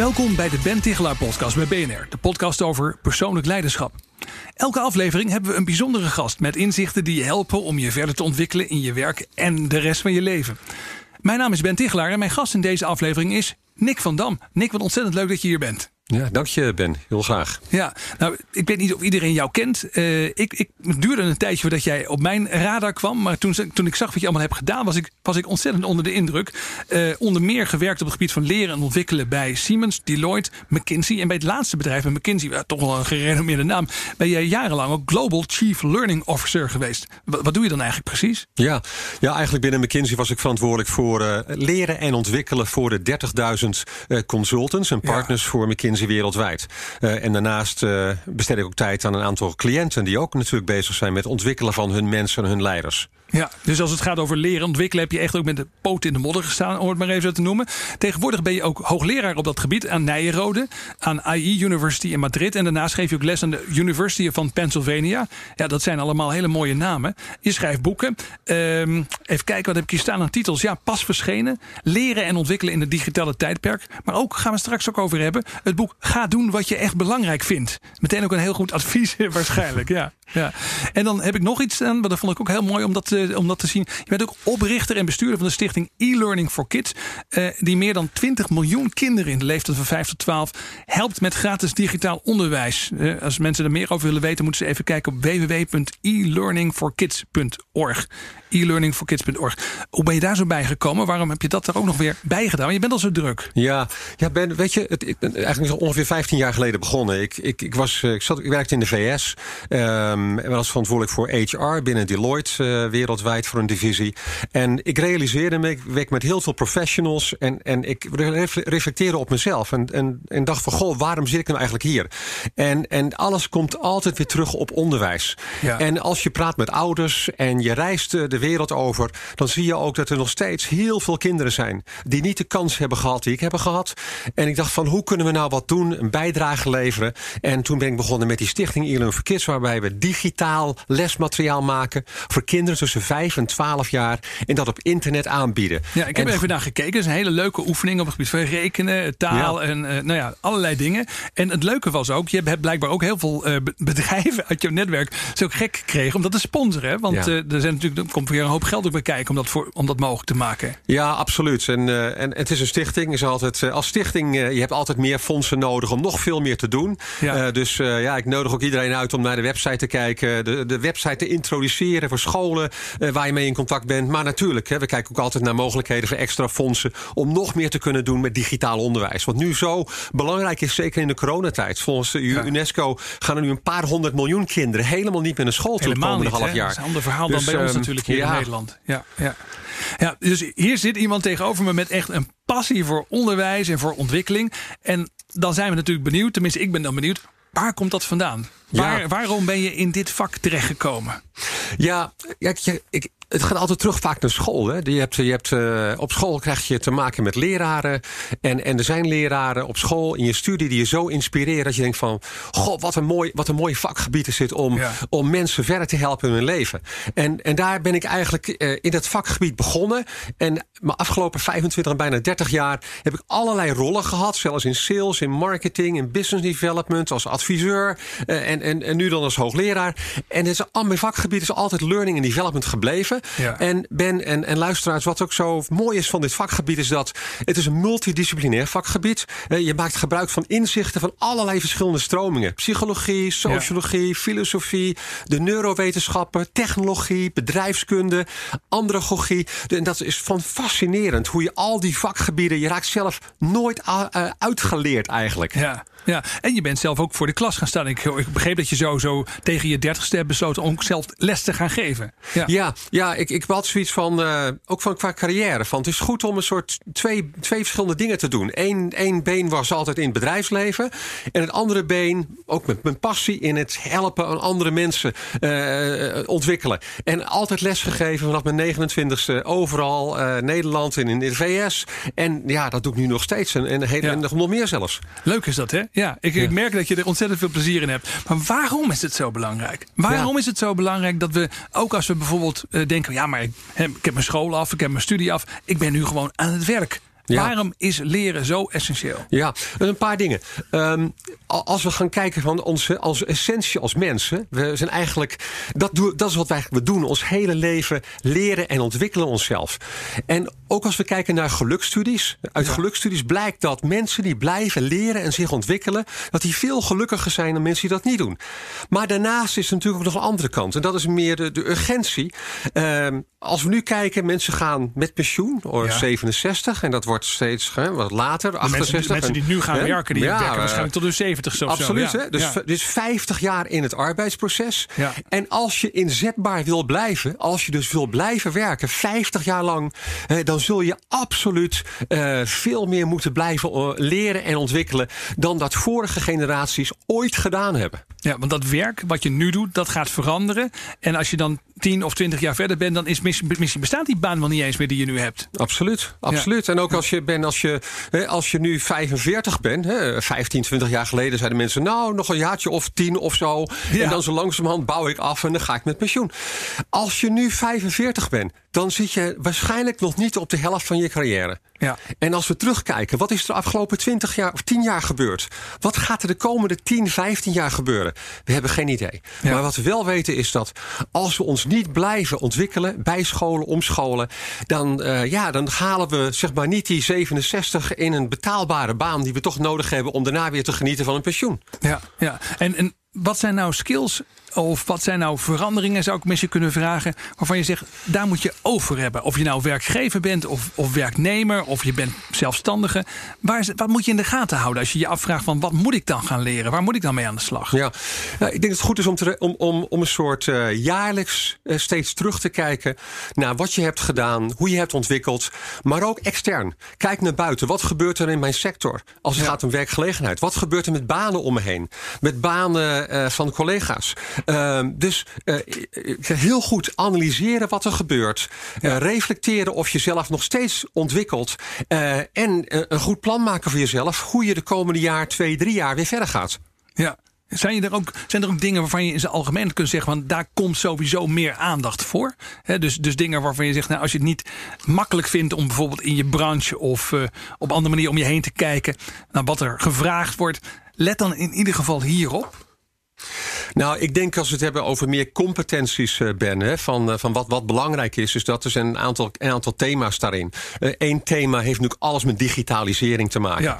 Welkom bij de Ben Tichelaar podcast bij BNR, de podcast over persoonlijk leiderschap. Elke aflevering hebben we een bijzondere gast met inzichten die je helpen om je verder te ontwikkelen in je werk en de rest van je leven. Mijn naam is Ben Tichelaar en mijn gast in deze aflevering is Nick van Dam. Nick, wat ontzettend leuk dat je hier bent. Ja, dank je Ben. Heel graag. Ja, nou, ik weet niet of iedereen jou kent. Uh, ik, ik het duurde een tijdje voordat jij op mijn radar kwam. Maar toen, toen ik zag wat je allemaal hebt gedaan, was ik, was ik ontzettend onder de indruk. Uh, onder meer gewerkt op het gebied van leren en ontwikkelen bij Siemens, Deloitte, McKinsey. En bij het laatste bedrijf, bij McKinsey, toch wel een gerenommeerde naam, ben jij jarenlang ook Global Chief Learning Officer geweest. Wat, wat doe je dan eigenlijk precies? Ja, ja, eigenlijk binnen McKinsey was ik verantwoordelijk voor uh, leren en ontwikkelen voor de 30.000 consultants en partners ja. voor McKinsey wereldwijd. Uh, en daarnaast uh, besteed ik ook tijd aan een aantal cliënten die ook natuurlijk bezig zijn met ontwikkelen van hun mensen en hun leiders. Ja, dus als het gaat over leren ontwikkelen, heb je echt ook met de poot in de modder gestaan, om het maar even zo te noemen. Tegenwoordig ben je ook hoogleraar op dat gebied aan Nijenrode, aan AI University in Madrid. En daarnaast geef je ook les aan de University van Pennsylvania. Ja, dat zijn allemaal hele mooie namen. Je schrijft boeken. Um, even kijken, wat heb ik hier staan aan titels? Ja, pas verschenen. Leren en ontwikkelen in het digitale tijdperk. Maar ook gaan we straks ook over hebben. Het boek Ga doen wat je echt belangrijk vindt. Meteen ook een heel goed advies waarschijnlijk. Ja, ja. En dan heb ik nog iets aan, maar dat vond ik ook heel mooi om dat te om dat te zien. Je bent ook oprichter en bestuurder van de stichting e-learning for kids. Uh, die meer dan 20 miljoen kinderen in de leeftijd van 5 tot 12 helpt met gratis digitaal onderwijs. Uh, als mensen er meer over willen weten, moeten ze even kijken op www.e-learningforkids.org e-learningforkids.org. Hoe ben je daar zo bij gekomen? Waarom heb je dat er ook nog weer bij gedaan? Je bent al zo druk. Ja, ja ben, weet je, het, ik ben eigenlijk ongeveer 15 jaar geleden begonnen. Ik, ik, ik, was, ik, zat, ik werkte in de VS um, en was verantwoordelijk voor HR binnen Deloitte uh, wereldwijd voor een divisie. En ik realiseerde me, ik werk met heel veel professionals en, en ik reflecteerde op mezelf en, en, en dacht van, goh, waarom zit ik nou eigenlijk hier? En, en alles komt altijd weer terug op onderwijs. Ja. En als je praat met ouders en je reist de wereld over, dan zie je ook dat er nog steeds heel veel kinderen zijn die niet de kans hebben gehad die ik heb gehad. En ik dacht van hoe kunnen we nou wat doen, een bijdrage leveren. En toen ben ik begonnen met die stichting e for Kids, waarbij we digitaal lesmateriaal maken voor kinderen tussen 5 en 12 jaar en dat op internet aanbieden. Ja, ik heb en, even naar gekeken. Het is een hele leuke oefening op het gebied van rekenen, taal ja. en uh, nou ja, allerlei dingen. En het leuke was ook, je hebt blijkbaar ook heel veel uh, bedrijven uit jouw netwerk zo gek gekregen om dat te sponsoren. Hè? Want ja. uh, er zijn natuurlijk, er komt weer een hoop geld ook bij kijken om dat, voor, om dat mogelijk te maken. Ja, absoluut. En, en het is een stichting. Is altijd, als stichting, je hebt altijd meer fondsen nodig om nog veel meer te doen. Ja. dus ja, ik nodig ook iedereen uit om naar de website te kijken. De, de website te introduceren voor scholen waar je mee in contact bent. Maar natuurlijk, hè, we kijken ook altijd naar mogelijkheden voor extra fondsen. Om nog meer te kunnen doen met digitaal onderwijs. Wat nu zo belangrijk is, zeker in de coronatijd. Volgens de ja. UNESCO gaan er nu een paar honderd miljoen kinderen helemaal niet meer naar school toe het komende half jaar. Dat is een ander verhaal dus, dan bij ons natuurlijk hier ja, in Nederland. Ja, ja. ja, dus hier zit iemand tegenover me met echt een passie voor onderwijs en voor ontwikkeling. En dan zijn we natuurlijk benieuwd, tenminste ik ben dan benieuwd, waar komt dat vandaan? Waar, ja. Waarom ben je in dit vak terechtgekomen? Ja, ja ik, het gaat altijd terug vaak naar school. Hè? Je hebt, je hebt, uh, op school krijg je te maken met leraren. En, en er zijn leraren op school in je studie die je zo inspireren dat je denkt van... God, wat een mooi, wat een mooi vakgebied is dit om, ja. om mensen verder te helpen in hun leven. En, en daar ben ik eigenlijk uh, in dat vakgebied begonnen. En mijn afgelopen 25 en bijna 30 jaar heb ik allerlei rollen gehad. Zelfs in sales, in marketing, in business development, als adviseur. Uh, en, en, en nu dan als hoogleraar. En het is, mijn vakgebied is altijd learning and development gebleven. Ja. En Ben en, en luisteraars, wat ook zo mooi is van dit vakgebied, is dat het is een multidisciplinair vakgebied. Je maakt gebruik van inzichten van allerlei verschillende stromingen: psychologie, sociologie, ja. filosofie, de neurowetenschappen, technologie, bedrijfskunde, andragogie. En dat is van fascinerend hoe je al die vakgebieden, je raakt zelf nooit uitgeleerd eigenlijk. Ja. Ja, en je bent zelf ook voor de klas gaan staan. Ik, ik begreep dat je zo, zo tegen je dertigste hebt besloten om zelf les te gaan geven. Ja, ja, ja ik, ik had zoiets van, uh, ook van qua carrière. Van, het is goed om een soort twee, twee verschillende dingen te doen. Eén één been was altijd in het bedrijfsleven. En het andere been, ook met mijn passie in het helpen aan andere mensen uh, ontwikkelen. En altijd lesgegeven vanaf mijn 29ste overal. Uh, Nederland en in de VS. En ja, dat doe ik nu nog steeds. En, en, en, en nog meer zelfs. Leuk is dat, hè? Ja, ik, ik, merk dat je er ontzettend veel plezier in hebt. Maar waarom is het zo belangrijk? Waarom is het zo belangrijk dat we, ook als we bijvoorbeeld uh, denken... ja, maar ik, ik heb mijn school af, ik heb mijn studie af... ik ben nu gewoon aan het werk. Waarom is leren zo essentieel? Ja, een paar dingen. Um, als we gaan kijken van onze als essentie als mensen, we zijn eigenlijk dat, doen, dat is wat wij we doen ons hele leven leren en ontwikkelen onszelf. En ook als we kijken naar gelukstudies, uit ja. gelukstudies blijkt dat mensen die blijven leren en zich ontwikkelen, dat die veel gelukkiger zijn dan mensen die dat niet doen. Maar daarnaast is er natuurlijk ook nog een andere kant en dat is meer de, de urgentie. Um, als we nu kijken, mensen gaan met pensioen, ja. 67 en dat wordt steeds hè, wat later, 68. Mensen, mensen die nu gaan werken, die ja, werken waarschijnlijk tot hun 70 zo. Absoluut, zo. Hè? Dus, dus 50 jaar in het arbeidsproces. En als je inzetbaar wil blijven, als je dus wil blijven werken, 50 jaar lang, hè, dan zul je absoluut uh, veel meer moeten blijven leren en ontwikkelen dan dat vorige generaties ooit gedaan hebben. Ja, want dat werk wat je nu doet, dat gaat veranderen. En als je dan 10 of 20 jaar verder bent, dan is misschien bestaat die baan wel niet eens meer die je nu hebt. Absoluut, absoluut. Ja. En ook als je bent, als je, als je nu 45 bent, 15, 20 jaar geleden zeiden mensen, nou nog een jaartje of 10 of zo. Ja. En dan zo langzamerhand bouw ik af en dan ga ik met pensioen. Als je nu 45 bent, dan zit je waarschijnlijk nog niet op de helft van je carrière. Ja. En als we terugkijken, wat is er de afgelopen 20 jaar of 10 jaar gebeurd? Wat gaat er de komende 10, 15 jaar gebeuren? We hebben geen idee. Ja. Maar wat we wel weten is dat als we ons niet blijven ontwikkelen, bijscholen, omscholen, dan, uh, ja, dan halen we zeg maar niet die 67 in een betaalbare baan die we toch nodig hebben om daarna weer te genieten van een pensioen. Ja, ja. En, en wat zijn nou skills of wat zijn nou veranderingen, zou ik misschien kunnen vragen, waarvan je zegt, daar moet je over hebben. Of je nou werkgever bent of, of werknemer of je bent zelfstandige. Waar, wat moet je in de gaten houden als je je afvraagt van wat moet ik dan gaan leren? Waar moet ik dan mee aan de slag? Ja, nou, ik denk dat het goed is om, te, om, om, om een soort uh, jaarlijks uh, steeds terug te kijken naar wat je hebt gedaan, hoe je hebt ontwikkeld, maar ook extern. Kijk naar buiten. Wat gebeurt er in mijn sector als het ja. gaat om werkgelegenheid? Wat gebeurt er met banen om me heen? Met banen van collega's? Uh, dus uh, heel goed analyseren wat er gebeurt. Reflecteren of je zelf nog steeds ontwikkelt. en een goed plan maken voor jezelf. Hoe je de komende jaar, twee, drie jaar weer verder gaat. Ja. Zijn, er ook, zijn er ook dingen waarvan je in zijn algemeen kunt zeggen: van daar komt sowieso meer aandacht voor? He, dus, dus dingen waarvan je zegt: nou, als je het niet makkelijk vindt om bijvoorbeeld in je branche of uh, op andere manier om je heen te kijken naar wat er gevraagd wordt, let dan in ieder geval hierop. Nou, ik denk als we het hebben over meer competenties, uh, Ben, hè, van, uh, van wat, wat belangrijk is, is dat er zijn een aantal, een aantal thema's daarin. Eén uh, thema heeft natuurlijk alles met digitalisering te maken. Ja.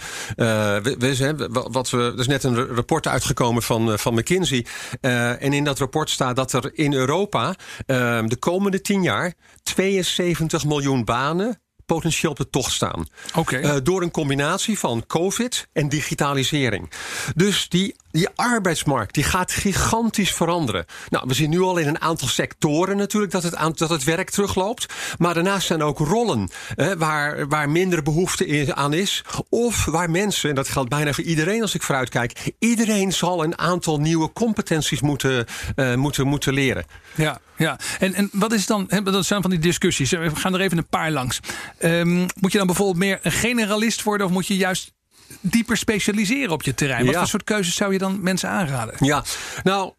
we, we, wat we, er is net een rapport uitgekomen van, van McKinsey. en in dat rapport staat dat er in Europa de komende tien jaar 72 miljoen banen potentieel op de tocht staan. Okay. Uh, door een combinatie van COVID en digitalisering. Dus die, die arbeidsmarkt die gaat gigantisch veranderen. Nou, we zien nu al in een aantal sectoren natuurlijk dat het, dat het werk terugloopt. Maar daarnaast zijn ook rollen uh, waar, waar minder behoefte aan is. Of waar mensen, en dat geldt bijna voor iedereen als ik vooruit kijk, iedereen zal een aantal nieuwe competenties moeten, uh, moeten, moeten leren. Ja, ja. En, en wat is dan, dat zijn van die discussies. We gaan er even een paar langs. Um, moet je dan bijvoorbeeld meer een generalist worden of moet je juist dieper specialiseren op je terrein? Wat ja. voor soort keuzes zou je dan mensen aanraden? Ja, nou,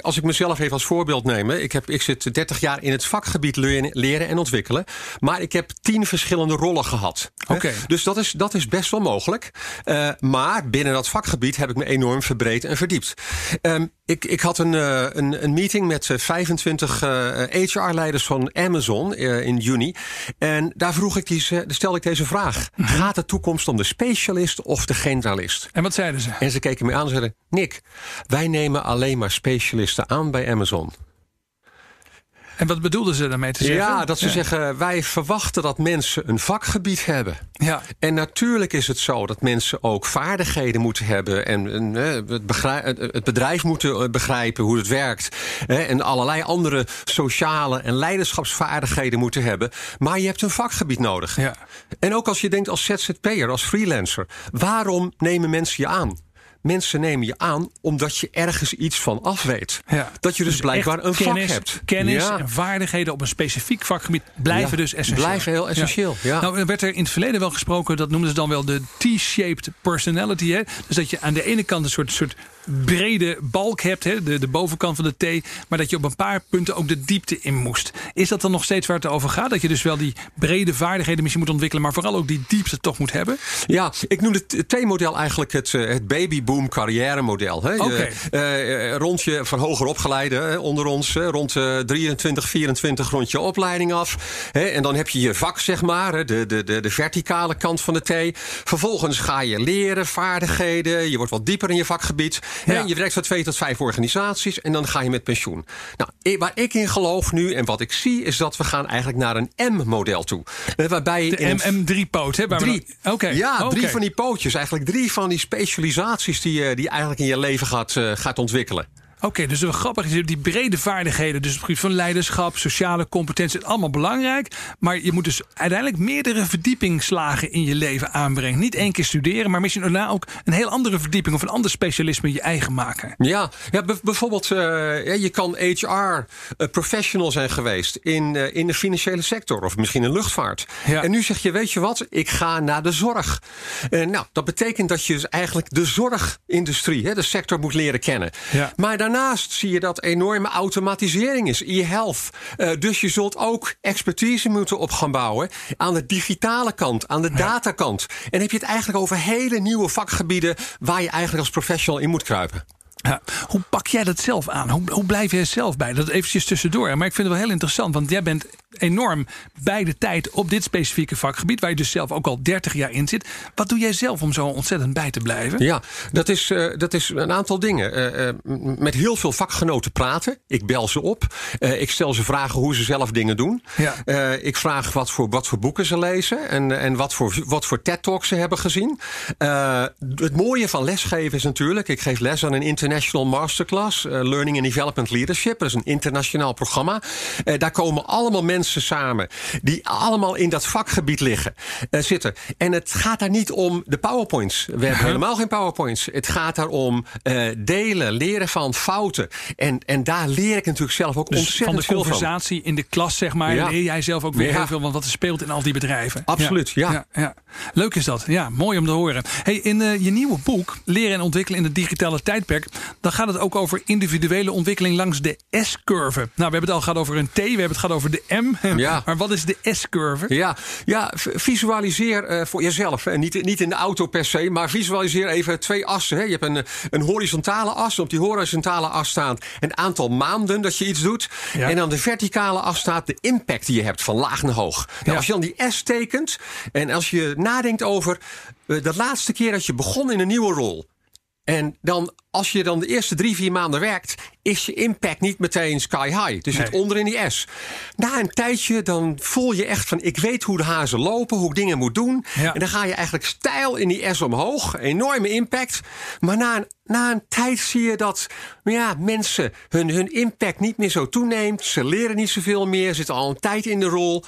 als ik mezelf even als voorbeeld neem. Ik, heb, ik zit 30 jaar in het vakgebied leren en ontwikkelen. Maar ik heb tien verschillende rollen gehad. Okay. Dus dat is, dat is best wel mogelijk. Uh, maar binnen dat vakgebied heb ik me enorm verbreed en verdiept. Um, ik, ik had een, uh, een, een meeting met 25 uh, HR-leiders van Amazon in juni. En daar vroeg ik die, stelde ik deze vraag. -hmm. Gaat de toekomst om de specialist of de generalist? En wat zeiden ze? En ze keken me aan en zeiden... Nick, wij nemen alleen maar specialisten aan bij Amazon. En wat bedoelden ze daarmee te zeggen? Ja, dat ze zeggen, wij verwachten dat mensen een vakgebied hebben. Ja. En natuurlijk is het zo dat mensen ook vaardigheden moeten hebben. En, en het, begrijp, het bedrijf moeten eh, begrijpen hoe het werkt. hè, En allerlei andere sociale en leiderschapsvaardigheden moeten hebben. Maar je hebt een vakgebied nodig. Ja. En ook als je denkt als ZZP'er, als freelancer. Waarom nemen mensen je aan? Mensen nemen je aan omdat je ergens iets van af weet. Ja. Dat je dus, blijkbaar echt een vak kennis, hebt. Kennis Ja. en vaardigheden op een specifiek vakgebied blijven dus essentieel. blijven heel essentieel, ja. Nou, er werd er in het verleden wel gesproken, dat noemden ze dan wel de T-shaped personality. Hè? Dus dat je aan de ene kant een soort, soort brede balk hebt, hè? De, de bovenkant van de T, maar dat je op een paar punten ook de diepte in moest. Is dat dan nog steeds waar het over gaat? Dat je dus wel die brede vaardigheden misschien moet ontwikkelen, maar vooral ook die diepte toch moet hebben? Ja, ik noem het T-model eigenlijk het, eh, het babyboom carrière model. Hè. Je, Oké. eh, rond je van hoger opgeleide onder ons, rond eh, 23, 24 rond je opleiding af. Hè, en dan heb je je vak, zeg maar, de, de, de, de verticale kant van de T. Vervolgens ga je leren, vaardigheden. Je wordt wat dieper in je vakgebied. Ja. je werkt voor twee tot vijf organisaties en dan ga je met pensioen. Nou, waar ik in geloof nu en wat ik zie, is dat we gaan eigenlijk naar een M-model toe. Eh, Waarbij De in een MM3-poot, hè? we Drie. Oké. Ja, drie van die pootjes. Eigenlijk drie van die specialisaties die je die je eigenlijk in je leven gaat, eh, gaat ontwikkelen. Oké, dus wat grappig is, die brede vaardigheden, dus op het gebied van leiderschap, sociale competentie, allemaal belangrijk. Maar je moet dus uiteindelijk meerdere verdiepingsslagen in je leven aanbrengen. Niet één keer studeren, maar misschien daarna ook een heel andere verdieping of een ander specialisme je eigen maken. Ja, ja bijvoorbeeld, eh, ja, je kan HR-professional zijn geweest in, eh, in de financiële sector of misschien in luchtvaart. Ja. En nu zeg je, weet je wat, ik ga naar de zorg. Eh, nou, dat betekent dat je dus eigenlijk de zorgindustrie, hè, de sector moet leren kennen. Ja. Maar daarnaast zie je dat enorme automatisering is, e-health. Eh, dus je zult ook expertise moeten op gaan bouwen aan de digitale kant, aan de datakant. En heb je het eigenlijk over hele nieuwe vakgebieden waar je eigenlijk als professional in moet kruipen. Ja. Hoe pak jij dat zelf aan? Hoe, hoe blijf jij zelf bij? Dat eventjes tussendoor. Maar ik vind het wel heel interessant, want jij bent enorm bij de tijd op dit specifieke vakgebied, waar je dus zelf ook al 30 jaar in zit. Wat doe jij zelf om zo ontzettend bij te blijven? Ja, dat is, eh, dat is een aantal dingen. M- met heel veel vakgenoten praten. Ik bel ze op. Ik stel ze vragen hoe ze zelf dingen doen. Ja. Ik vraag wat voor, wat voor boeken ze lezen en, en wat voor, wat voor TED-talks ze hebben gezien. Het mooie van lesgeven is natuurlijk, ik geef les aan een International Masterclass, eh, Learning and Development Leadership. Dat is een internationaal programma. Eh, daar komen allemaal mensen samen die allemaal in dat vakgebied liggen, eh, zitten. En het gaat daar niet om de PowerPoints. We hebben helemaal geen PowerPoints. Het gaat daarom eh delen, leren van fouten. En, en daar leer ik natuurlijk zelf ook Dus van ontzettend de veel van. conversatie in de klas, zeg maar, Ja. leer jij zelf ook weer Ja. heel veel van wat er speelt in al die bedrijven. Absoluut, ja. ja, ja. Leuk is dat. Ja, mooi om te horen. Hey, in je nieuwe boek, Leren en ontwikkelen in het digitale tijdperk, dan gaat het ook over individuele ontwikkeling langs de S-curve. Nou, we hebben het al gehad over een T, we hebben het gehad over de M. Ja. Maar wat is de S-curve? Ja, ja visualiseer eh, voor jezelf. En niet, niet in de auto per se, maar visualiseer even twee assen. Hè. Je hebt een, een horizontale as. Op die horizontale as staat een aantal maanden dat je iets doet. Ja. En aan de verticale as staat de impact die je hebt van laag naar hoog. Nou, Ja. Als je dan die S tekent en als je nadenkt over eh, de laatste keer dat je begon in een nieuwe rol. En dan, als je dan de eerste drie, vier maanden werkt, is je impact niet meteen sky high. Dus het Nee. onder in die S. Na een tijdje, dan voel je echt van: ik weet hoe de hazen lopen, hoe ik dingen moet doen. Ja. En dan ga je eigenlijk stijl in die S omhoog. Enorme impact. Maar na een, na een tijd zie je dat ja, mensen hun, hun impact niet meer zo toeneemt. Ze leren niet zoveel meer, zitten al een tijd in de rol.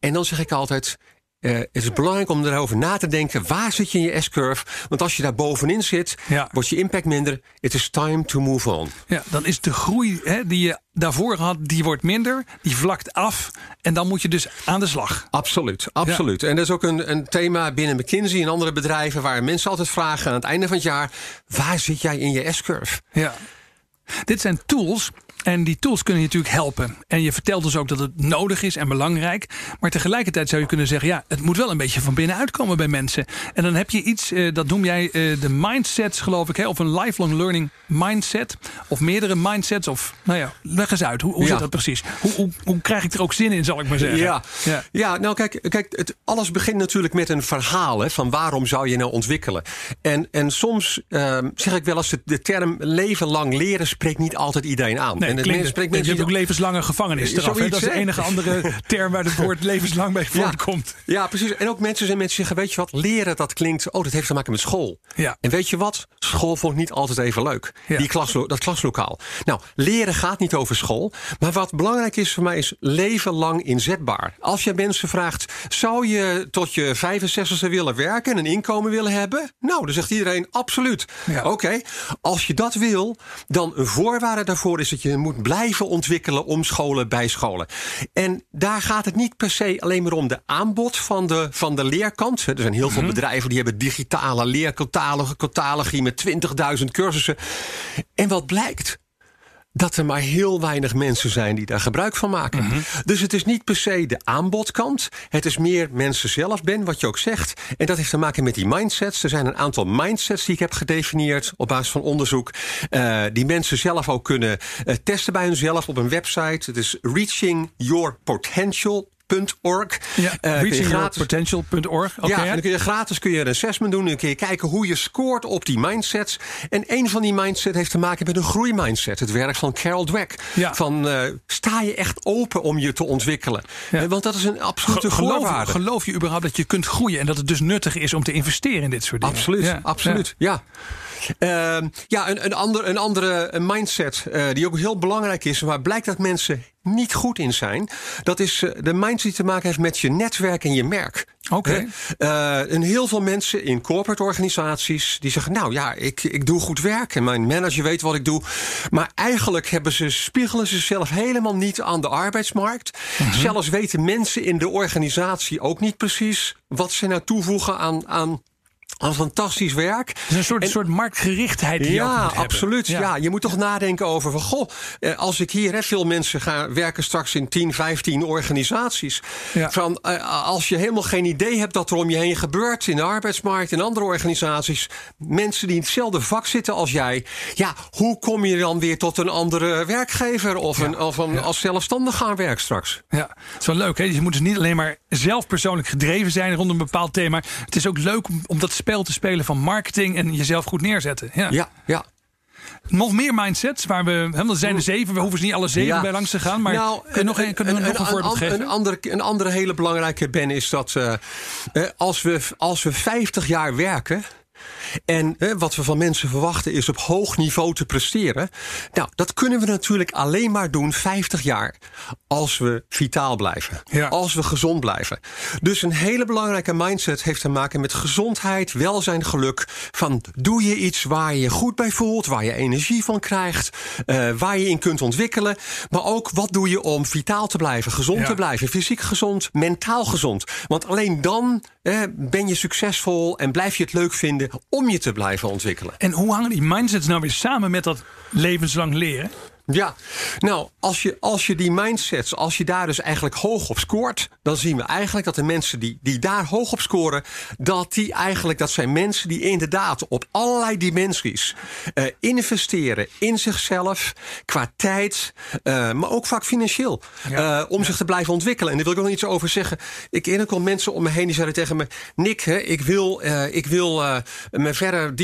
En dan zeg ik altijd. Eh, het is belangrijk om erover na te denken. Waar zit je in je S-curve? Want als je daar bovenin zit, Ja. wordt je impact minder. It is time to move on. Ja, dan is de groei hè, die je daarvoor had, die wordt minder, die vlakt af. En dan moet je dus aan de slag. Absoluut, absoluut. En dat is ook een, een thema binnen McKinsey en andere bedrijven... waar mensen altijd vragen aan het einde van het jaar... waar zit jij in je S-curve? Ja. Dit zijn tools. En die tools kunnen je natuurlijk helpen. En je vertelt dus ook dat het nodig is en belangrijk. Maar tegelijkertijd zou je kunnen zeggen: ja, het moet wel een beetje van binnenuit komen bij mensen. En dan heb je iets, eh, dat noem jij eh, de mindsets, geloof ik, hè? of een lifelong learning mindset. Of meerdere mindsets. Of nou ja, leg eens uit. Hoe, hoe Ja. zit dat precies? Hoe, hoe, hoe krijg ik er ook zin in, zal ik maar zeggen? Ja, ja. ja. nou kijk, kijk het, alles begint natuurlijk met een verhaal hè, van waarom zou je nou ontwikkelen. En, en soms ehm, zeg ik wel eens, de, de term leven lang leren spreekt niet altijd iedereen aan. Nee. En het Klinkt- spreekt je mensen hebt ook levenslange gevangenisstraf. hè? Zoiets, Dat is de enige andere term waar het woord levenslang bij voortkomt. Ja, precies. En ook mensen zijn mensen zeggen, weet je wat, leren dat klinkt, oh, dat heeft te maken met school. Ja. En weet je wat? School vond ik niet altijd even leuk. Ja. Die klaslo dat klaslokaal. Nou, leren gaat niet over school. Maar wat belangrijk is voor mij is leven lang inzetbaar. Als je mensen vraagt, zou je tot je 65e willen werken en een inkomen willen hebben? Nou, dan zegt iedereen absoluut. Ja. Oké, als je dat wil, dan een voorwaarde daarvoor is dat je moet blijven ontwikkelen, omscholen, bijscholen. En daar gaat het niet per se alleen maar om de aanbod van de, van de leerkant. Er zijn heel veel bedrijven die hebben digitale leercatalogie catalogie met 20.000 cursussen. En wat blijkt? Dat er maar heel weinig mensen zijn die daar gebruik van maken. Dus het is niet per se de aanbodkant. Het is meer mensen zelf ben, wat je ook zegt. En dat heeft te maken met die mindsets. Er zijn een aantal mindsets die ik heb gedefinieerd op basis van onderzoek. eh, die mensen zelf ook kunnen eh, testen bij hunzelf op een website. Het is reachingyourpotential.org. Ja, Eh, kun je gratis- reachingyourpotential.org. Ja, en ja. dan kun je gratis kun je een assessment doen. En dan kun je kijken hoe je scoort op die mindsets. En een van die mindsets heeft te maken met een groeimindset. Het werk van Carol Dweck. Ja. Van eh, sta je echt open om je te ontwikkelen? Ja. Eh, Want dat is een absolute Ge- geloof, voorwaarde. geloof je überhaupt dat je kunt groeien en dat het dus nuttig is om te investeren in dit soort dingen? Absoluut, Ja, absoluut. Ja. Ehm, ja, een, een, ander, een andere mindset eh, die ook heel belangrijk is, waar blijkt dat mensen niet goed in zijn, dat is eh, de mindset die te maken heeft met je netwerk en je merk. Oké. Eh, en heel veel mensen in corporate organisaties die zeggen: Nou ja, ik, ik doe goed werk en mijn manager weet wat ik doe. Maar eigenlijk hebben ze, spiegelen ze zichzelf helemaal niet aan de arbeidsmarkt. Mhm. Zelfs weten mensen in de organisatie ook niet precies wat ze nou toevoegen aan. aan aan fantastisch werk. Het is een soort, En- soort marktgerichtheid die ja, absoluut. Ja. je moet toch nadenken over van goh, eh, als ik hier hè, veel mensen gaan werken straks in 10, 15 organisaties. Ja. Van eh, als je helemaal geen idee hebt dat er om je heen gebeurt in de arbeidsmarkt en andere organisaties, mensen die in hetzelfde vak zitten als jij, ja, hoe kom je dan weer tot een andere werkgever of, een, of een, als zelfstandig gaan werken straks? Ja, het is wel leuk. Hè? Je moet dus niet alleen maar zelf persoonlijk gedreven zijn rond een bepaald thema. Het is ook leuk om, om dat spel te spelen van marketing en jezelf goed neerzetten. Ja. Ja, ja. Nog meer mindsets waar we. Hè, er zijn er zeven. We hoeven ze niet alle zeven Ja. bij langs te gaan. Maar Nou, kun je nog een, kunnen we nog een, voorbeeld an- geven? Een andere, een andere hele belangrijke, Ben, is dat eh, eh, als, we, als we 50 jaar werken. En eh, wat we van mensen verwachten is op hoog niveau te presteren. Nou, dat kunnen we natuurlijk alleen maar doen 50 jaar. Als we vitaal blijven. Ja. Als we gezond blijven. Dus een hele belangrijke mindset heeft te maken met gezondheid, welzijn, geluk. Van doe je iets waar je je goed bij voelt, waar je energie van krijgt, eh, waar je in kunt ontwikkelen. Maar ook wat doe je om vitaal te blijven, gezond Ja. te blijven, fysiek gezond, mentaal gezond. Want alleen dan eh, ben je succesvol en blijf je het leuk vinden om je te blijven ontwikkelen. En hoe hangen die mindsets nou weer samen met dat levenslang leren? Ja, nou, als je, als je die mindsets, als je daar dus eigenlijk hoog op scoort, dan zien we eigenlijk dat de mensen die, die daar hoog op scoren, dat die eigenlijk, dat zijn mensen die inderdaad op allerlei dimensies eh, investeren in zichzelf, qua tijd, eh, maar ook vaak financieel, Ja. eh, om zich te blijven ontwikkelen. En daar wil ik ook nog iets over zeggen. Ik ken ook wel mensen om me heen die zeiden tegen me, Nick, hè, ik wil, ik wil me verder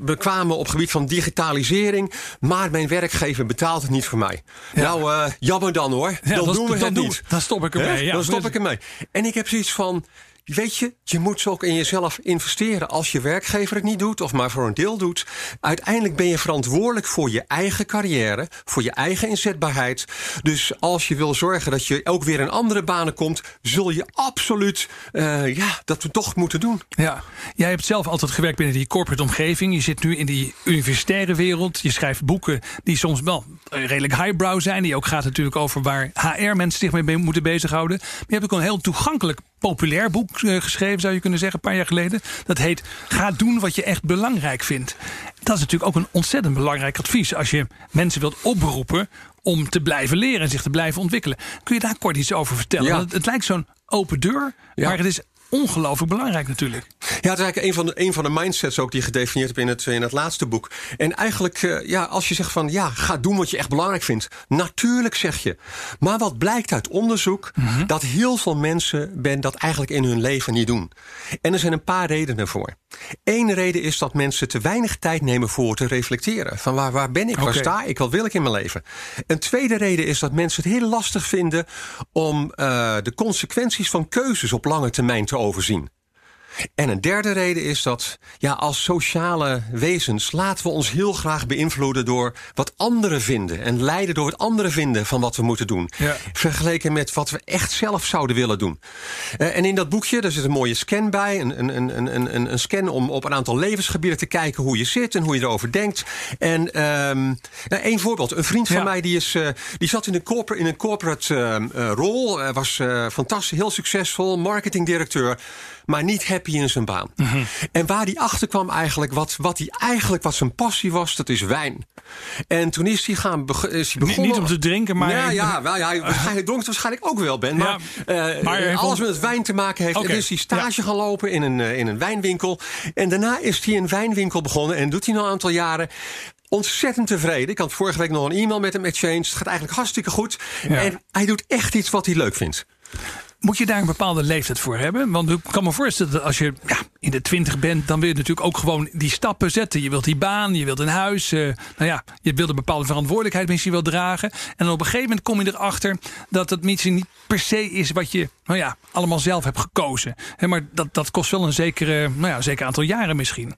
bekwamen op het gebied van digitalisering, maar mijn werkgever betaalt het niet voor mij. Ja. Nou, eh, jammer dan hoor. Ja, dat- doen we het doen- niet. dan stop ik ermee, ja. Dan stop ik ermee. En ik heb zoiets van. Weet je, je moet ook in jezelf investeren. Als je werkgever het niet doet, of maar voor een deel doet. Uiteindelijk ben je verantwoordelijk voor je eigen carrière, voor je eigen inzetbaarheid. Dus als je wil zorgen dat je ook weer in andere banen komt, zul je absoluut eh, ja, dat we toch moeten doen. Ja, jij hebt zelf altijd gewerkt binnen die corporate omgeving. Je zit nu in die universitaire wereld. Je schrijft boeken die soms wel redelijk highbrow zijn. Die ook gaat natuurlijk over waar HR-mensen zich mee moeten bezighouden. Maar je hebt ook een heel toegankelijk populair boek eh, geschreven, zou je kunnen zeggen, een paar jaar geleden. Dat heet Ga doen wat je echt belangrijk vindt. Dat is natuurlijk ook een ontzettend belangrijk advies. Als je mensen wilt oproepen om te blijven leren en zich te blijven ontwikkelen. Kun je daar kort iets over vertellen? Ja. Het, het lijkt zo'n open deur, Ja. maar het is ongelooflijk belangrijk natuurlijk. Ja, het is eigenlijk een van de, een van de mindsets ook die je gedefinieerd hebt in het, in het laatste boek. En eigenlijk, eh, ja, als je zegt van ja, ga doen wat je echt belangrijk vindt. Natuurlijk zeg je. Maar wat blijkt uit onderzoek, dat heel veel mensen ben dat eigenlijk in hun leven niet doen. En er zijn een paar redenen voor. Eén reden is dat mensen te weinig tijd nemen voor te reflecteren. Van waar, waar ben ik, waar sta ik, wat wil ik in mijn leven? Een tweede reden is dat mensen het heel lastig vinden om eh, de consequenties van keuzes op lange termijn te overzien. En een derde reden is dat ja, als sociale wezens laten we ons heel graag beïnvloeden door wat anderen vinden. En leiden door wat anderen vinden van wat we moeten doen. Ja. Vergeleken met wat we echt zelf zouden willen doen. Eh, en in dat boekje, daar zit een mooie scan bij. Een, een, een, een, een, scan om op een aantal levensgebieden te kijken hoe je zit en hoe je erover denkt. En ehm nou, één voorbeeld. Een vriend van Ja. mij die, is, eh, die zat in een, corporate, in een corporate ehm, eh, rol. Was fantastisch, heel succesvol, marketingdirecteur. Maar niet happy in zijn baan. Mhm. En waar hij achter kwam eigenlijk, wat, wat hij eigenlijk, wat zijn passie was, dat is wijn. En toen is hij, gaan is hij begonnen. niet om te drinken, maar... Ja, ja, wel, ja, hij dronk waarschijnlijk ook wel, Ben. Maar, Ja, eh, maar hij alles met het wijn te maken heeft. En dus is hij stage gaan lopen in een, eh, in een wijnwinkel. En daarna is hij een wijnwinkel begonnen. En doet hij nog een aantal jaren. Ontzettend tevreden. Ik had vorige week nog een e-mail met hem exchanged. Het gaat eigenlijk hartstikke goed. Ja. En hij doet echt iets wat hij leuk vindt. Moet je daar een bepaalde leeftijd voor hebben? Want ik kan me voorstellen dat als je ja, in de twintig bent, dan wil je natuurlijk ook gewoon die stappen zetten. Je wilt die baan, je wilt een huis. eh, nou ja, je wilt een bepaalde verantwoordelijkheid misschien wel dragen. En op een gegeven moment kom je erachter dat het misschien niet per se is wat je nou ja, allemaal zelf hebt gekozen. Hè, maar dat, dat kost wel een zekere, nou ja, een zeker aantal jaren misschien.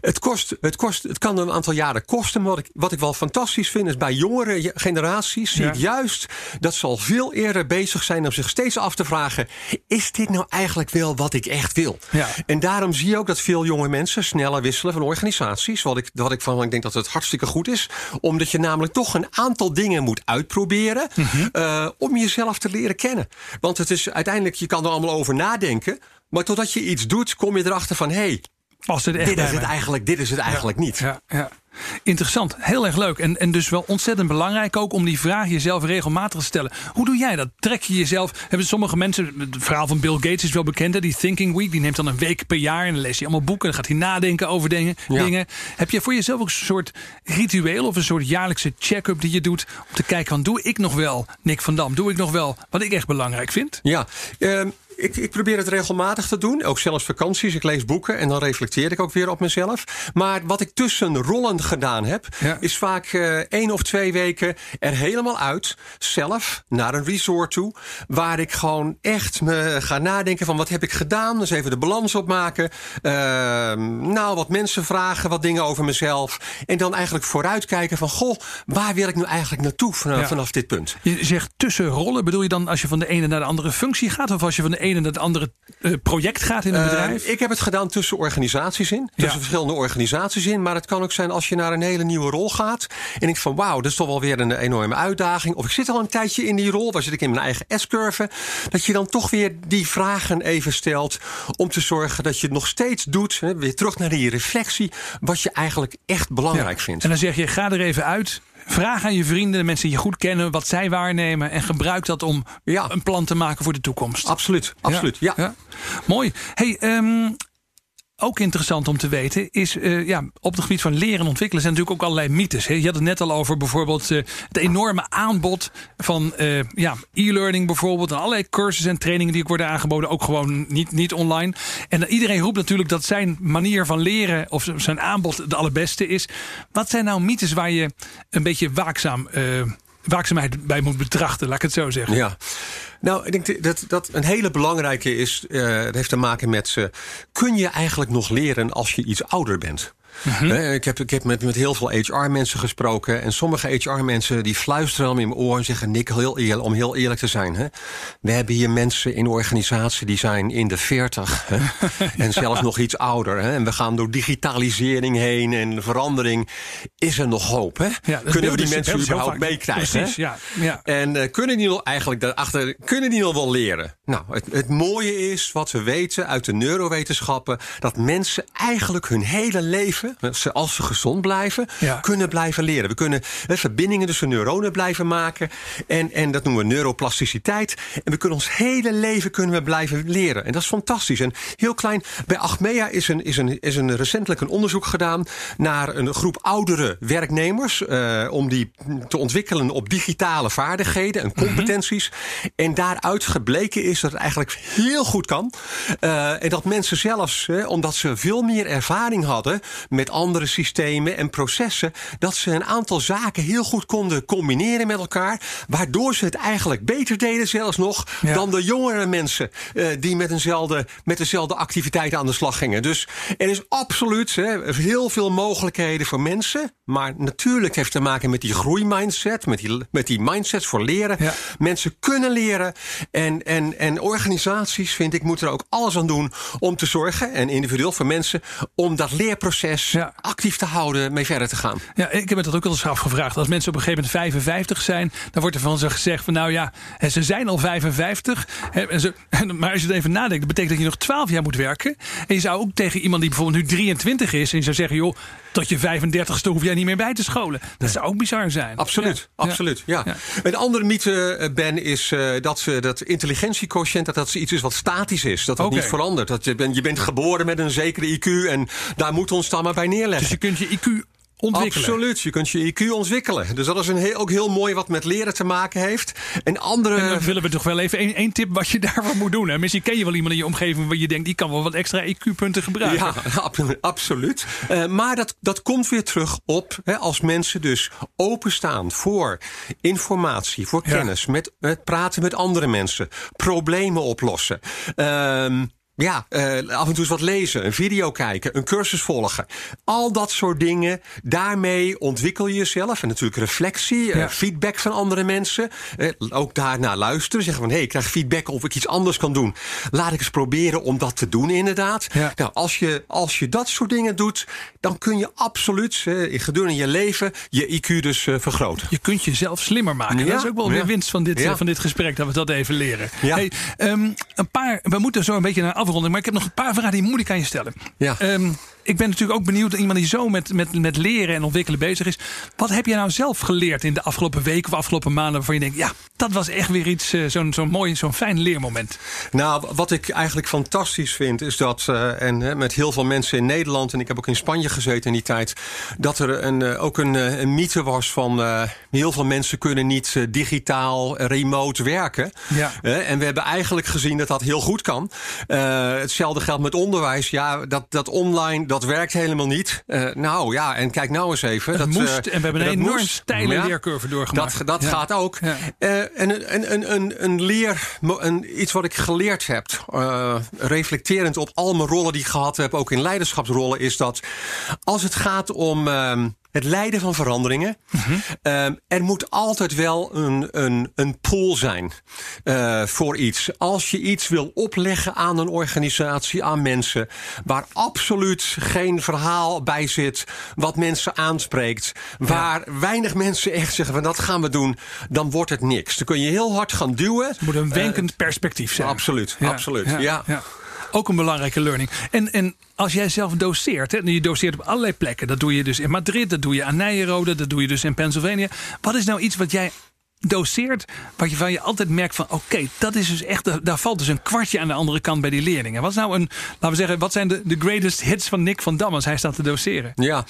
Het, kost, het, kost, het kan een aantal jaren kosten. Maar wat ik, wat ik wel fantastisch vind is bij jongere je- generaties zie Ja. ik juist dat ze al veel eerder bezig zijn om zich steeds af te vragen: is dit nou eigenlijk wel wat ik echt wil? Ja. En daarom zie je ook dat veel jonge mensen sneller wisselen van organisaties. Wat ik, wat ik van ik denk dat het hartstikke goed is. Omdat je namelijk toch een aantal dingen moet uitproberen. Mhm. eh, om jezelf te leren kennen. Want het is uiteindelijk, je kan er allemaal over nadenken. Maar totdat je iets doet, kom je erachter van: hé, hey, Als het echt dit is het eigenlijk, dit is het eigenlijk niet. Ja, ja. Interessant, heel erg leuk. En, en dus wel ontzettend belangrijk ook om die vraag jezelf regelmatig te stellen. Hoe doe jij dat? Trek je jezelf? Hebben sommige mensen, het verhaal van Bill Gates is wel bekend, hè? die Thinking Week, die neemt dan een week per jaar en dan leest hij allemaal boeken. Dan gaat hij nadenken over dingen. Ja. dingen. Heb je voor jezelf ook een soort ritueel of een soort jaarlijkse check-up die je doet om te kijken van doe ik nog wel, Nick van Dam, doe ik nog wel wat ik echt belangrijk vind? Ja, ehm, ik, ik probeer het regelmatig te doen. Ook zelfs vakanties. Ik lees boeken en dan reflecteer ik ook weer op mezelf. Maar wat ik tussen rollen gedaan heb, Ja. is vaak eh één of twee weken er helemaal uit. Zelf naar een resort toe. Waar ik gewoon echt me ga nadenken van wat heb ik gedaan. Dus even de balans opmaken. Ehm, nou, wat mensen vragen, wat dingen over mezelf. En dan eigenlijk vooruitkijken van goh, waar wil ik nu eigenlijk naartoe vanaf, Ja. vanaf dit punt? Je zegt tussen rollen, bedoel je dan als je van de ene naar de andere functie gaat of als je van de ene naar het andere eh, project gaat in een bedrijf? Uh, ik heb het gedaan tussen organisaties in. Tussen Ja. verschillende organisaties in. Maar het kan ook zijn als je naar een hele nieuwe rol gaat. En ik van wauw, dat is toch wel weer een enorme uitdaging. Of ik zit al een tijdje in die rol. Waar zit ik in mijn eigen S-curve. Dat je dan toch weer die vragen even stelt. Om te zorgen dat je het nog steeds doet. Hè, weer terug naar die reflectie. Wat je eigenlijk echt belangrijk Ja. vindt. En dan zeg je, ga er even uit. Vraag aan je vrienden, de mensen die je goed kennen, wat zij waarnemen. En gebruik dat om Ja. een plan te maken voor de toekomst. Absoluut, absoluut. Ja. Mooi. Hey, ehm, ook interessant om te weten is, eh, ja, op het gebied van leren en ontwikkelen zijn natuurlijk ook allerlei mythes. Hè. Je had het net al over bijvoorbeeld eh, het enorme aanbod van eh, ja, e-learning bijvoorbeeld. En allerlei cursussen en trainingen die ook worden aangeboden, ook gewoon niet, niet online. En iedereen roept natuurlijk dat zijn manier van leren of zijn aanbod de allerbeste is. Wat zijn nou mythes waar je een beetje waakzaam, waakzaamheid bij moet betrachten, laat ik het zo zeggen. Ja. Nou, ik denk dat dat een hele belangrijke is. eh het heeft te maken met. eh, kun je eigenlijk nog leren als je iets ouder bent? Hè, Ik heb, ik heb met, met heel veel HR-mensen gesproken. En sommige HR-mensen die fluisteren dan in mijn oor en zeggen: Nick, heel eerlijk, om heel eerlijk te zijn. Hè, we hebben hier mensen in de organisatie die zijn in de 40 hè, en zelfs nog iets ouder. Hè, en we gaan door digitalisering heen en verandering. Is er nog hoop? Hè? Ja, Kunnen we die mensen überhaupt meekrijgen? Ja. ja. En eh, kunnen die nog eigenlijk daarachter, kunnen die nog wel leren? Nou, het, het mooie is wat we weten uit de neurowetenschappen: dat mensen eigenlijk hun hele leven blijven, als ze gezond blijven, Ja. kunnen blijven leren. We kunnen hè, verbindingen tussen neuronen blijven maken. En, en dat noemen we neuroplasticiteit. En we kunnen ons hele leven kunnen we blijven leren. En dat is fantastisch. En heel klein, bij Achmea is, een, is, een, is een recentelijk een onderzoek gedaan naar een groep oudere werknemers. eh, om die te ontwikkelen op digitale vaardigheden en competenties. En daaruit gebleken is dat het eigenlijk heel goed kan. Eh, en dat mensen zelfs, hè, omdat ze veel meer ervaring hadden met andere systemen en processen, dat ze een aantal zaken heel goed konden combineren met elkaar. Waardoor ze het eigenlijk beter deden, zelfs nog, Ja. dan de jongere mensen eh, die met, eenzelfde, met dezelfde activiteiten aan de slag gingen. Dus er is absoluut hè, heel veel mogelijkheden voor mensen. Maar natuurlijk heeft het te maken met die groeimindset, met die, met die mindsets voor leren. Ja. Mensen kunnen leren. En, en, en organisaties, vind ik, moeten er ook alles aan doen om te zorgen, en individueel voor mensen, om dat leerproces Ja. actief te houden, mee verder te gaan. Ja, ik heb me dat ook wel eens afgevraagd. Als mensen op een gegeven moment 55 zijn, dan wordt er van ze gezegd van nou ja, ze zijn al 55. hè, en ze, maar als je er even nadenkt, dat betekent dat je nog 12 jaar moet werken. En je zou ook tegen iemand die bijvoorbeeld nu 23 is, en je zou zeggen, joh, tot je 35ste hoef jij niet meer bij te scholen. Dat zou ook bizar zijn. Absoluut, Ja. absoluut. Ja. Ja. Een andere mythe, eh, Ben, is eh, dat, ze, dat intelligentiequotient dat dat iets is wat statisch is. Dat dat niet verandert. Dat je, ben, je bent geboren met een zekere IQ en daar moeten we ons dan maar bij neerleggen. Dus je kunt je IQ ontwikkelen. Absoluut, je kunt je IQ ontwikkelen. Dus dat is een heel, ook heel mooi wat met leren te maken heeft. En andere. En dan willen we toch wel even één, tip wat je daarvoor moet doen. Hè? Misschien ken je wel iemand in je omgeving waar je denkt, die kan wel wat extra IQ-punten gebruiken. Ja, ab- absoluut. Eh, maar dat, dat komt weer terug op hè, als mensen dus openstaan voor informatie, voor Ja. kennis, met, met praten met andere mensen, problemen oplossen. Ehm, ja, eh, af en toe eens wat lezen, een video kijken, een cursus volgen. Al dat soort dingen. Daarmee ontwikkel je jezelf. En natuurlijk reflectie, eh, feedback van andere mensen. Eh, ook daarnaar luisteren. Zeggen van hé, hey, ik krijg feedback of ik iets anders kan doen. Laat ik eens proberen om dat te doen, inderdaad. Ja. Nou, als je, als je dat soort dingen doet, dan kun je absoluut gedurende je leven je IQ dus vergroten. Je kunt jezelf slimmer maken. Ja, dat is ook wel weer winst van dit, van dit gesprek, dat we dat even leren. Hey, ehm, een paar, we moeten zo een beetje naar afronden, maar ik heb nog een paar vragen die moet ik aan je stellen. Ja. Ehm, ik ben natuurlijk ook benieuwd naar iemand die zo met, met, met leren en ontwikkelen bezig is. Wat heb jij nou zelf geleerd in de afgelopen weken of afgelopen maanden waarvan je denkt, ja, dat was echt weer iets, eh, zo'n zo'n mooi, zo'n fijn leermoment. Nou, wat ik eigenlijk fantastisch vind, is dat, eh, en met heel veel mensen in Nederland, en ik heb ook in Spanje gezeten in die tijd, dat er een, eh, ook een, een mythe was van heel veel mensen kunnen niet digitaal, remote werken. Ja. En we hebben eigenlijk gezien dat dat heel goed kan. Hetzelfde geldt met onderwijs. Ja, dat, dat online, dat werkt helemaal niet. Eh, nou ja, en kijk nou eens even. Dat, dat moest, eh, en we hebben een dat enorm steile Ja. leercurve doorgemaakt. Dat, dat Ja. gaat ook. Ja. Eh, en een, een, een, een leer, een, iets wat ik geleerd heb, reflecterend op al mijn rollen die ik gehad heb, ook in leiderschapsrollen, is dat als het gaat om ehm, het leiden van veranderingen, ehm, er moet altijd wel een, een, een pool zijn eh, voor iets. Als je iets wil opleggen aan een organisatie, aan mensen, waar absoluut geen verhaal bij zit wat mensen aanspreekt, waar weinig mensen echt zeggen van dat gaan we doen, dan wordt het niks. Dan kun je heel hard gaan duwen. Het moet een wenkend perspectief zijn. Absoluut, absoluut. Ja. Ook een belangrijke learning. En, en als jij zelf doseert, hè, je doseert op allerlei plekken. Dat doe je dus in Madrid, dat doe je aan Nijrode, dat doe je dus in Pennsylvania. Wat is nou iets wat jij doseert, wat je van je altijd merkt van oké, dat is dus echt, daar valt dus een kwartje aan de andere kant bij die leerlingen. Wat is nou een, laten we zeggen, wat zijn de, de greatest hits van Nick van Dam als hij staat te doseren? Ja,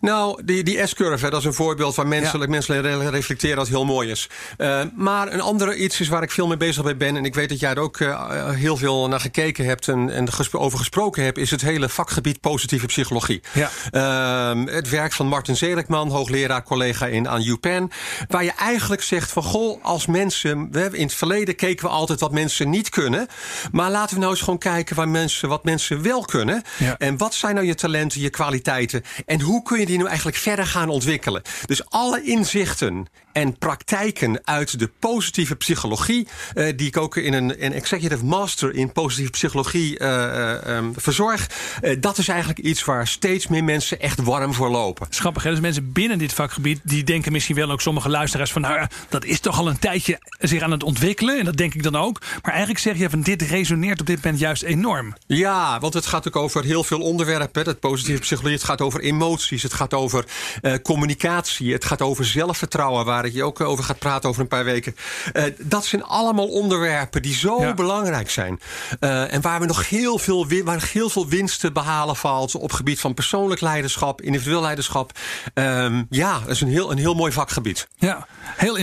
nou, die, die S-curve, hè, dat is een voorbeeld waar menselijk, mensen re- reflecteren dat heel mooi is. Eh, maar een andere iets is waar ik veel mee bezig mee ben, en ik weet dat jij er ook eh, heel veel naar gekeken hebt en, en over gesproken hebt, is het hele vakgebied positieve psychologie. Ja. Ehm, het werk van Martin Seligman, hoogleraar, collega in, aan UPenn, waar je eigenlijk zegt van goh, als mensen, we hebben in het verleden keken we altijd wat mensen niet kunnen, maar laten we nou eens gewoon kijken waar mensen, wat mensen wel kunnen. Ja. En wat zijn nou je talenten, je kwaliteiten? En hoe kun je die nou eigenlijk verder gaan ontwikkelen? Dus alle inzichten en praktijken uit de positieve psychologie, uh, die ik ook in een, een executive master in positieve psychologie uh, um, verzorg. dat is eigenlijk iets waar steeds meer mensen echt warm voor lopen. Schappig, hè? Dus mensen binnen dit vakgebied die denken misschien wel ook sommige luisteraars van nou, dat is toch al een tijdje zich aan het ontwikkelen. En dat denk ik dan ook. Maar eigenlijk zeg je van dit resoneert op dit moment juist enorm. Ja, want het gaat ook over heel veel onderwerpen. Dat positieve psychologie. Het gaat over emoties. Het gaat over communicatie. Het gaat over zelfvertrouwen, waar je ook over gaat praten over een paar weken. Uh, dat zijn allemaal onderwerpen die zo ja. belangrijk zijn. Uh, en waar we nog heel veel, waar heel veel winst te behalen valt op gebied van persoonlijk leiderschap, individueel leiderschap. Um, ja, dat is een heel, een heel mooi vakgebied. Ja, heel,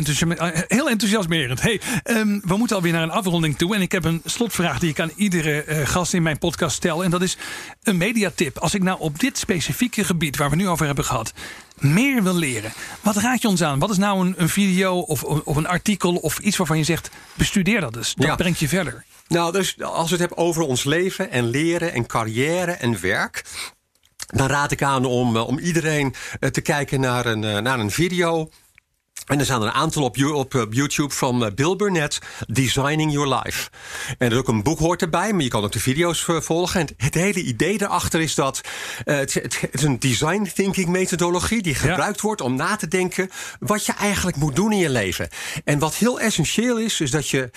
heel enthousiasmerend. Hey, um, we moeten alweer naar een afronding toe. En ik heb een slotvraag die ik aan iedere uh, gast in mijn podcast stel. En dat is een mediatip. Als ik nou op dit specifieke gebied waar we nu over hebben gehad meer wil leren. Wat raad je ons aan? Wat is nou een, een video of, of, een artikel of iets waarvan je zegt: bestudeer dat dus. Dat ja. brengt je verder. Nou, dus als we het hebben over ons leven en leren en carrière en werk. Dan raad ik aan om, om iedereen te kijken naar een, naar een video en er zijn er een aantal op, op, op YouTube van uh, Bill Burnett, Designing Your Life. En er is ook een boek hoort erbij, maar je kan ook de video's uh, volgen. En het hele idee daarachter is dat uh, het, het, het, is een design thinking methodologie die gebruikt ja. wordt om na te denken wat je eigenlijk moet doen in je leven. En wat heel essentieel is, is dat je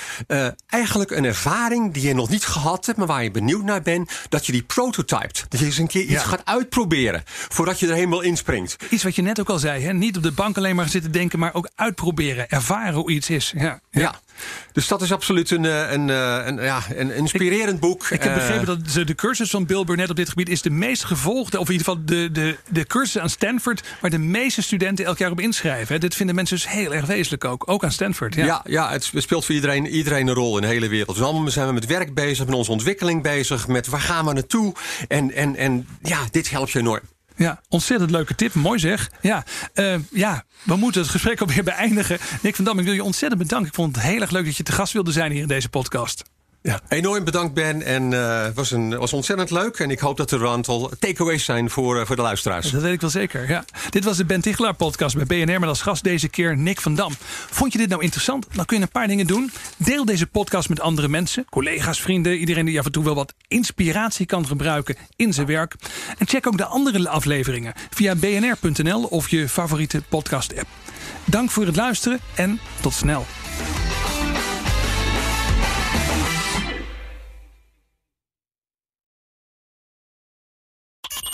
eigenlijk een ervaring die je nog niet gehad hebt, maar waar je benieuwd naar bent, dat je die prototypt. Dat je eens een keer iets gaat uitproberen voordat je er helemaal inspringt. Iets wat je net ook al zei, hè? niet op de bank alleen maar zitten denken, maar ook uitproberen, ervaren hoe iets is. Ja, ja. ja. dus dat is absoluut een, een, een, ja, een inspirerend ik, boek. Ik heb begrepen dat de, de cursus van Bill Burnett op dit gebied is de meest gevolgde, of in ieder geval de, de, de cursus aan Stanford, waar de meeste studenten elk jaar op inschrijven. Dit vinden mensen dus heel erg wezenlijk ook, ook aan Stanford. Ja, ja, ja het speelt voor iedereen, iedereen een rol in de hele wereld. Dus allemaal zijn we met werk bezig, met onze ontwikkeling bezig, met waar gaan we naartoe. En, en, en ja, dit helpt je enorm. Ja, ontzettend leuke tip. Mooi zeg. Ja, uh, ja, we moeten het gesprek alweer beëindigen. Nick van Dam, ik wil je ontzettend bedanken. Ik vond het heel erg leuk dat je te gast wilde zijn hier in deze podcast. Ja, enorm bedankt Ben. En het uh, was, een, was ontzettend leuk. En ik hoop dat er een aantal takeaways zijn voor, uh, voor de luisteraars. Dat weet ik wel zeker, ja. Dit was de Ben Tichelaar podcast bij BNR met als gast deze keer Nick van Dam. Vond je dit nou interessant? Dan kun je een paar dingen doen. Deel deze podcast met andere mensen. Collega's, vrienden, iedereen die af en toe wel wat inspiratie kan gebruiken in zijn werk. En check ook de andere afleveringen via bnr.nl of je favoriete podcast app. Dank voor het luisteren en tot snel.